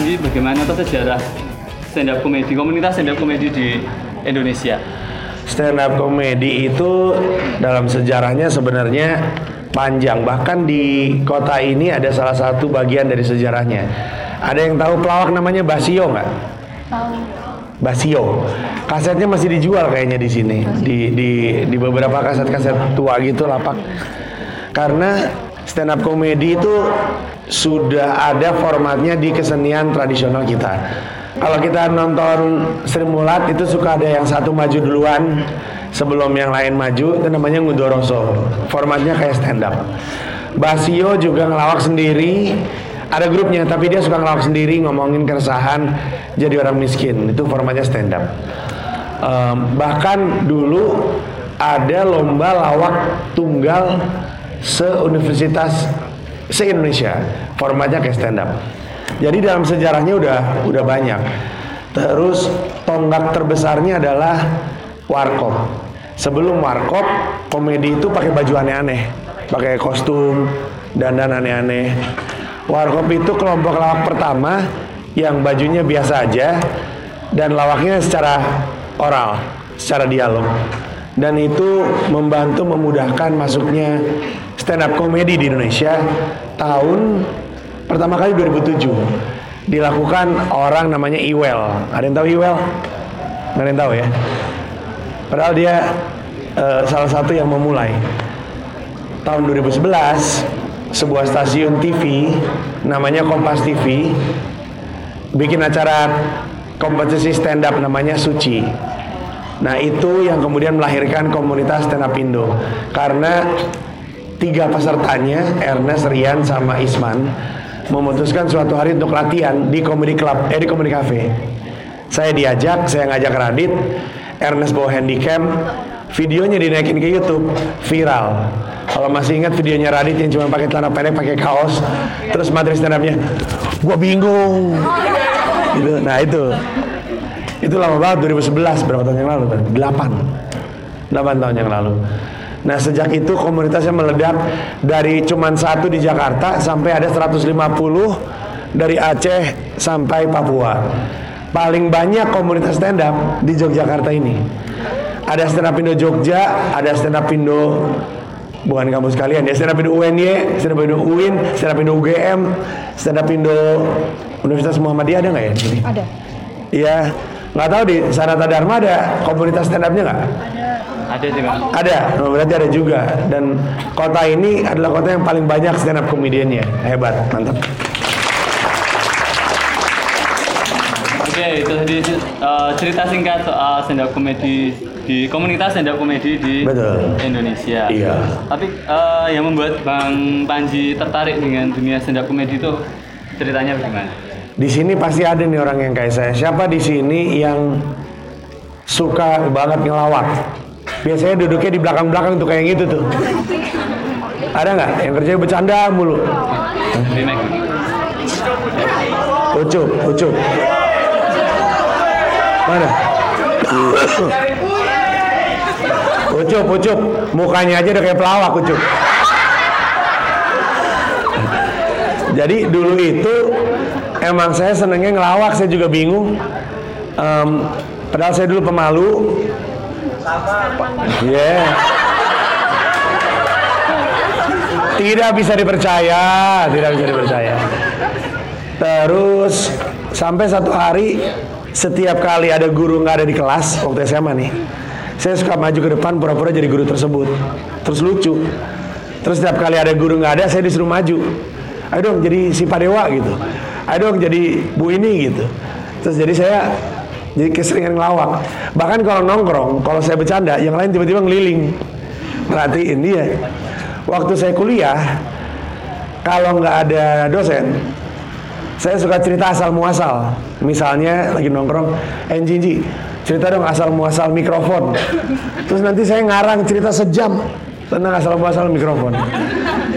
Panji bagaimana tuh sejarah stand up komedi, komunitas stand up komedi di Indonesia? stand up komedi itu dalam sejarahnya sebenarnya panjang. Bahkan di kota ini ada salah satu bagian dari sejarahnya. Ada yang tahu pelawak namanya Basio nggak? Basio. Kasetnya masih dijual kayaknya di sini. Di di di beberapa kaset-kaset tua gitu lapak. Karena stand up komedi itu sudah ada formatnya di kesenian tradisional kita kalau kita nonton Sri Mulat itu suka ada yang satu maju duluan sebelum yang lain maju itu namanya ngudoroso. Formatnya kayak stand up. Basio juga ngelawak sendiri. Ada grupnya tapi dia suka ngelawak sendiri ngomongin keresahan jadi orang miskin. Itu formatnya stand up. Um, bahkan dulu ada lomba lawak tunggal se-universitas se-Indonesia. Formatnya kayak stand up. Jadi dalam sejarahnya udah udah banyak. Terus tonggak terbesarnya adalah warkop. Sebelum warkop, komedi itu pakai baju aneh-aneh, pakai kostum dan dan aneh-aneh. Warkop itu kelompok lawak pertama yang bajunya biasa aja dan lawaknya secara oral, secara dialog. Dan itu membantu memudahkan masuknya stand up komedi di Indonesia tahun pertama kali 2007 dilakukan orang namanya Iwel. Ada yang tahu Iwel? Nggak ada yang tahu ya. Padahal dia uh, salah satu yang memulai. Tahun 2011 sebuah stasiun TV namanya Kompas TV bikin acara kompetisi stand up namanya Suci. Nah itu yang kemudian melahirkan komunitas stand up Indo karena tiga pesertanya Ernest, Rian, sama Isman memutuskan suatu hari untuk latihan di comedy club, eh di comedy cafe. Saya diajak, saya ngajak Radit, Ernest bawa handycam, videonya dinaikin ke YouTube, viral. Kalau masih ingat videonya Radit yang cuma pakai celana pendek, pakai kaos, terus materi stand up-nya, gua bingung. Gitu. Nah itu, itu lama banget 2011 berapa tahun yang lalu? 8 8 tahun yang lalu. Nah sejak itu komunitasnya meledak dari cuman satu di Jakarta sampai ada 150 dari Aceh sampai Papua. Paling banyak komunitas stand up di Yogyakarta ini. Ada stand up Indo Jogja, ada stand up Indo bukan kamu sekalian ya stand up Indo UNY, stand up Indo UIN, stand up Indo UGM, stand up Indo Universitas Muhammadiyah ada nggak ya? Ada. Iya, nggak tahu di Sanata Dharma ada komunitas stand upnya nggak? Ada juga. Ada, oh, berarti ada juga. Dan kota ini adalah kota yang paling banyak stand up komediannya. Hebat, mantap. Oke, itu tadi uh, cerita singkat soal stand up komedi di komunitas stand up komedi di Betul. Indonesia. Iya. Tapi uh, yang membuat Bang Panji tertarik dengan dunia stand up komedi itu ceritanya bagaimana? Di sini pasti ada nih orang yang kayak saya. Siapa di sini yang suka banget ngelawak? Biasanya duduknya di belakang-belakang tuh kayak gitu tuh. Ada nggak yang kerjanya bercanda mulu? Ucup, ucup. Mana? Ucup, ucup. Mukanya aja udah kayak pelawak, ucup. Jadi dulu itu emang saya senengnya ngelawak, saya juga bingung. Em, padahal saya dulu pemalu. Yeah. Tidak bisa dipercaya, tidak bisa dipercaya. Terus sampai satu hari setiap kali ada guru nggak ada di kelas waktu SMA nih, saya suka maju ke depan pura-pura jadi guru tersebut. Terus lucu. Terus setiap kali ada guru nggak ada, saya disuruh maju. Ayo dong jadi si Padewa gitu. Dong jadi Bu ini gitu. Terus jadi saya jadi keseringan ngelawak. Bahkan kalau nongkrong, kalau saya bercanda, yang lain tiba-tiba ngeliling. Perhatiin dia. Waktu saya kuliah, kalau nggak ada dosen, saya suka cerita asal muasal. Misalnya lagi nongkrong, eh Jinji, cerita dong asal muasal mikrofon. Terus nanti saya ngarang cerita sejam tentang asal muasal mikrofon.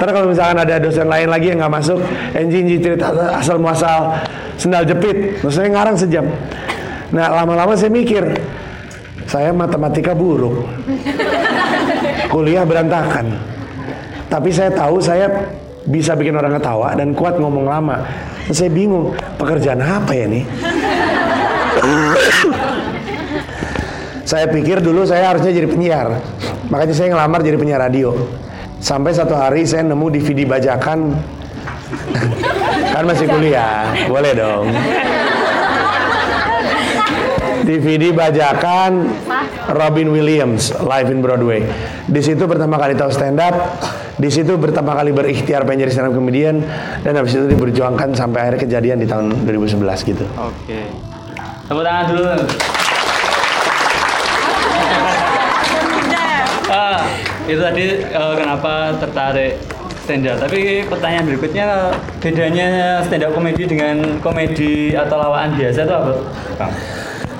Ntar kalau misalkan ada dosen lain lagi yang nggak masuk, eh Jinji cerita asal muasal sendal jepit. Saya ngarang sejam. Nah lama-lama saya mikir, saya matematika buruk, kuliah berantakan. Tapi saya tahu saya bisa bikin orang ketawa dan kuat ngomong lama. Terus saya bingung, pekerjaan apa ya nih? saya pikir dulu saya harusnya jadi penyiar. Makanya saya ngelamar jadi penyiar radio. Sampai satu hari saya nemu DVD bajakan kan masih kuliah, boleh dong. DVD bajakan Robin Williams live in Broadway. Di situ pertama kali tahu stand up, di situ pertama kali berikhtiar pengen jadi stand up comedian dan habis itu diperjuangkan sampai akhirnya kejadian di tahun 2011 gitu. Oke. Tepuk tangan dulu. Itu tadi eh, kenapa tertarik stand up. Tapi pertanyaan berikutnya bedanya stand up komedi dengan komedi atau lawaan biasa itu apa?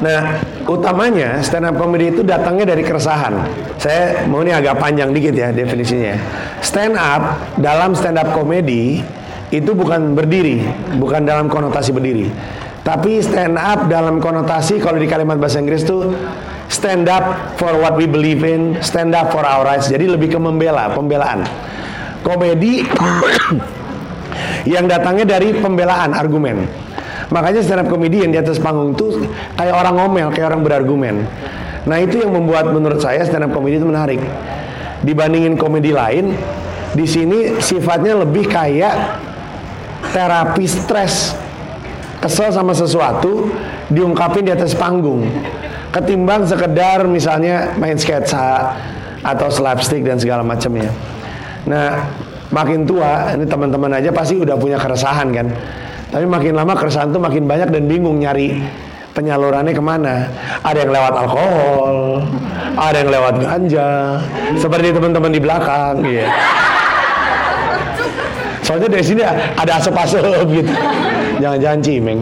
Nah, utamanya stand up comedy itu datangnya dari keresahan. Saya mau ini agak panjang dikit ya definisinya. Stand up dalam stand up comedy itu bukan berdiri, bukan dalam konotasi berdiri. Tapi stand up dalam konotasi kalau di kalimat bahasa Inggris itu stand up for what we believe in, stand up for our rights. Jadi lebih ke membela, pembelaan. Komedi yang datangnya dari pembelaan argumen. Makanya stand up comedian di atas panggung itu kayak orang ngomel, kayak orang berargumen. Nah itu yang membuat menurut saya stand up comedy itu menarik. Dibandingin komedi lain, di sini sifatnya lebih kayak terapi stres. Kesel sama sesuatu diungkapin di atas panggung. Ketimbang sekedar misalnya main sketsa atau slapstick dan segala macamnya. Nah, makin tua, ini teman-teman aja pasti udah punya keresahan kan. Tapi makin lama keresahan tuh makin banyak dan bingung nyari penyalurannya ke mana. Ada yang lewat alkohol, ada yang lewat ganja, seperti teman-teman di belakang. Iya. Soalnya dari sini ada asap-asap gitu. Jangan-jangan cimeng.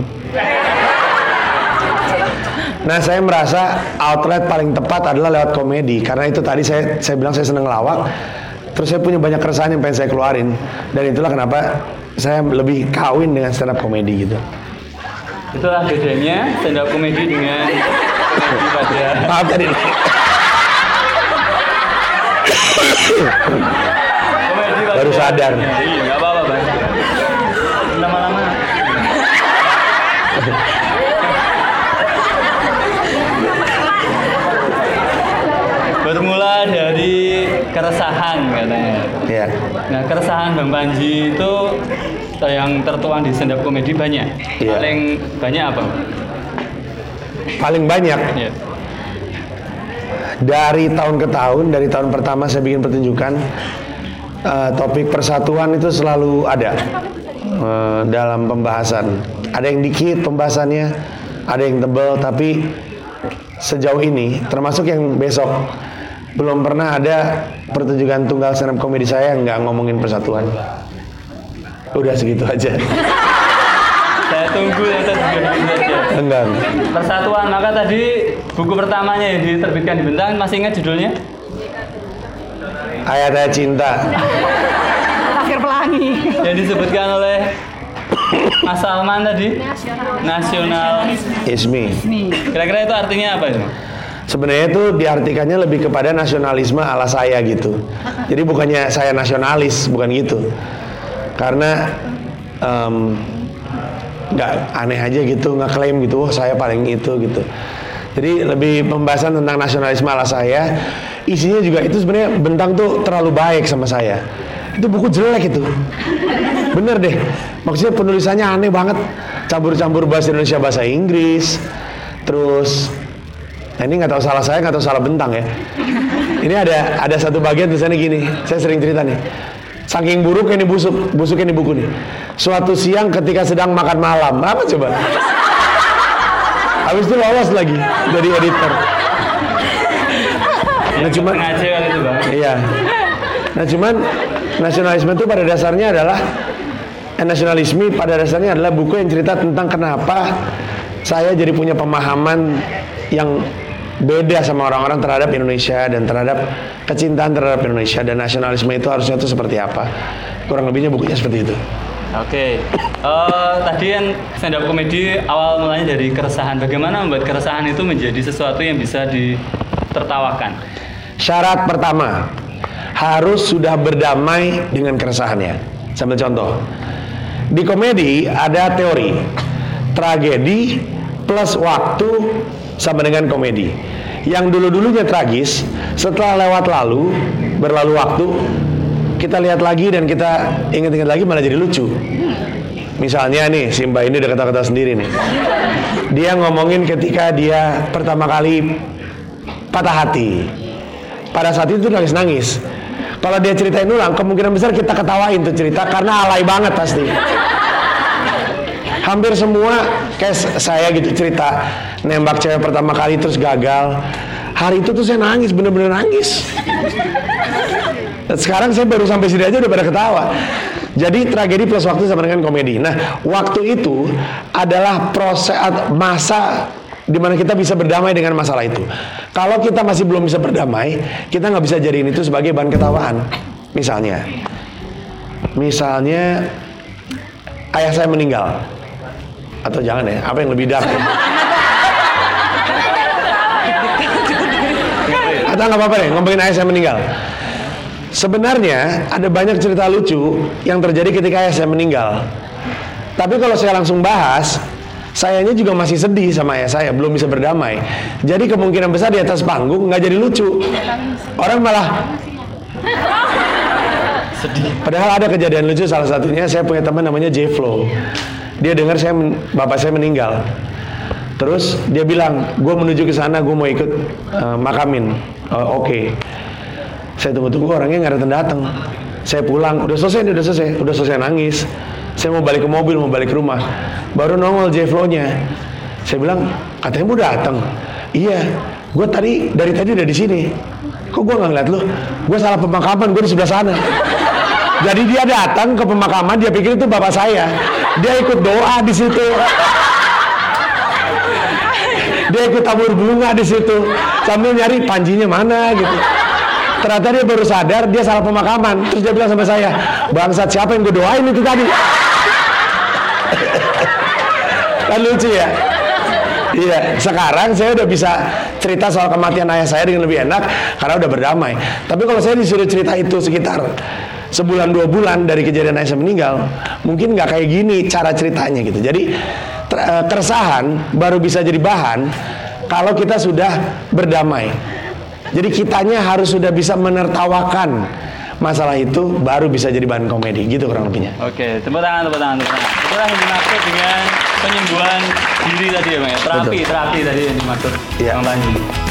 Nah, saya merasa outlet paling tepat adalah lewat komedi karena itu tadi saya saya bilang saya seneng lawak. Terus saya punya banyak keresahan yang pengen saya keluarin dan itulah kenapa saya lebih kawin dengan stand up komedi gitu. Itulah bedanya stand up komedi dengan komedi pada Maaf tadi. komedi pada Baru sadar. Iya, apa-apa, Bang. Lama-lama. Bermula dari keresahan katanya. Ya. Nah, keresahan Bang Panji itu yang tertuang di stand up komedi banyak. Iya. Paling banyak apa? Paling banyak Iya. dari tahun ke tahun, dari tahun pertama saya bikin pertunjukan eh, topik persatuan itu selalu ada eh, dalam pembahasan. Ada yang dikit pembahasannya, ada yang tebel, tapi sejauh ini termasuk yang besok belum pernah ada pertunjukan tunggal stand up komedi saya yang nggak ngomongin persatuan. Udah segitu aja. Saya tunggu yang terbikin saja. Enggak. Persatuan, maka tadi buku pertamanya yang diterbitkan di Bentang masih ingat judulnya? Ayat-ayat cinta. Akhir pelangi. Yang disebutkan oleh Mas Salman tadi? Nasional. Ismi. Kira-kira itu artinya apa itu? Sebenarnya itu diartikannya lebih kepada nasionalisme ala saya gitu. Jadi bukannya saya nasionalis, bukan gitu. Karena em, nggak aneh aja gitu, nggak klaim gitu, oh saya paling itu gitu. Jadi lebih pembahasan tentang nasionalisme ala saya. Isinya juga itu sebenarnya bentang tuh terlalu baik sama saya. Itu buku jelek itu. Bener deh. Maksudnya penulisannya aneh banget. Campur-campur bahasa Indonesia bahasa Inggris. Terus Nah ini nggak tahu salah saya, nggak tahu salah bentang ya. Ini ada ada satu bagian tulisannya gini. Saya sering cerita nih. Saking buruk ini busuk, busuknya ini buku nih. Suatu siang ketika sedang makan malam, apa coba? Habis itu lolos lagi dari editor. Nah cuman, iya. Nah cuman nasionalisme itu pada dasarnya adalah eh, nasionalisme pada dasarnya adalah buku yang cerita tentang kenapa saya jadi punya pemahaman yang beda sama orang-orang terhadap Indonesia dan terhadap kecintaan terhadap Indonesia dan nasionalisme itu harusnya itu seperti apa kurang lebihnya bukunya seperti itu Oke, Eh, tadi kan stand up komedi awal mulanya dari keresahan. Bagaimana membuat keresahan itu menjadi sesuatu yang bisa ditertawakan? syarat pertama harus sudah berdamai dengan keresahannya sambil contoh Di komedi ada teori tragedi plus waktu sama dengan komedi. Yang dulu-dulunya tragis, setelah lewat lalu, berlalu waktu, kita lihat lagi dan kita ingat-ingat lagi malah jadi lucu. Misalnya nih, Simba ini udah kata-kata sendiri nih. Dia ngomongin ketika dia pertama kali patah hati. Pada saat itu nangis-nangis. Kalau dia ceritain ulang, kemungkinan besar kita ketawain tuh cerita karena alay banget pasti. Hampir semua kayak saya gitu cerita nembak cewek pertama kali terus gagal. Hari itu tuh saya nangis, bener-bener nangis. Sekarang saya baru sampai sini aja udah pada ketawa. Jadi tragedi plus waktu sama dengan komedi. Nah, waktu itu adalah proses masa di mana kita bisa berdamai dengan masalah itu. Kalau kita masih belum bisa berdamai, kita nggak bisa jadiin itu sebagai bahan ketawaan. Misalnya, misalnya ayah saya meninggal, atau jangan ya, apa yang lebih dark? Ya? Atau nggak apa-apa deh, ngomongin ayah saya meninggal. Sebenarnya ada banyak cerita lucu yang terjadi ketika ayah saya meninggal. Tapi kalau saya langsung bahas, sayanya juga masih sedih sama ayah saya, belum bisa berdamai. Jadi kemungkinan besar di atas panggung nggak jadi lucu. Orang malah sedih. Padahal ada kejadian lucu salah satunya saya punya teman namanya J Flow. Dia dengar saya bapak saya meninggal. Terus dia bilang, gue menuju ke sana, gue mau ikut uh, makamin. Uh, Oke. Okay saya tunggu-tunggu orangnya nggak datang datang. Saya pulang, udah selesai udah selesai, udah selesai nangis. Saya mau balik ke mobil, mau balik ke rumah. Baru nongol J nya Saya bilang, katanya mau datang. Iya, gue tadi dari tadi udah di sini. Kok gue nggak ngeliat lu? Gue salah pemakaman, gue di sebelah sana. Jadi dia datang ke pemakaman, dia pikir itu bapak saya. Dia ikut doa di situ. Dia ikut tabur bunga di situ sambil nyari panjinya mana gitu. Ternyata dia baru sadar dia salah pemakaman. Terus dia bilang sama saya, bangsat siapa yang gue doain itu tadi? kan lucu ya? Iya, sekarang saya udah bisa cerita soal kematian ayah saya dengan lebih enak karena udah berdamai. Tapi kalau saya disuruh cerita itu sekitar sebulan dua bulan dari kejadian saya meninggal, mungkin nggak kayak gini cara ceritanya gitu. Jadi eh, keresahan baru bisa jadi bahan kalau kita sudah berdamai. Jadi kitanya harus sudah bisa menertawakan masalah itu baru bisa jadi bahan komedi gitu kurang lebihnya. Oke, tepuk tangan, tepuk tangan, tepuk tangan. Itulah yang dimaksud dengan penyembuhan diri tadi ya bang ya. Terapi, Betul. terapi tadi yang dimaksud ya. bang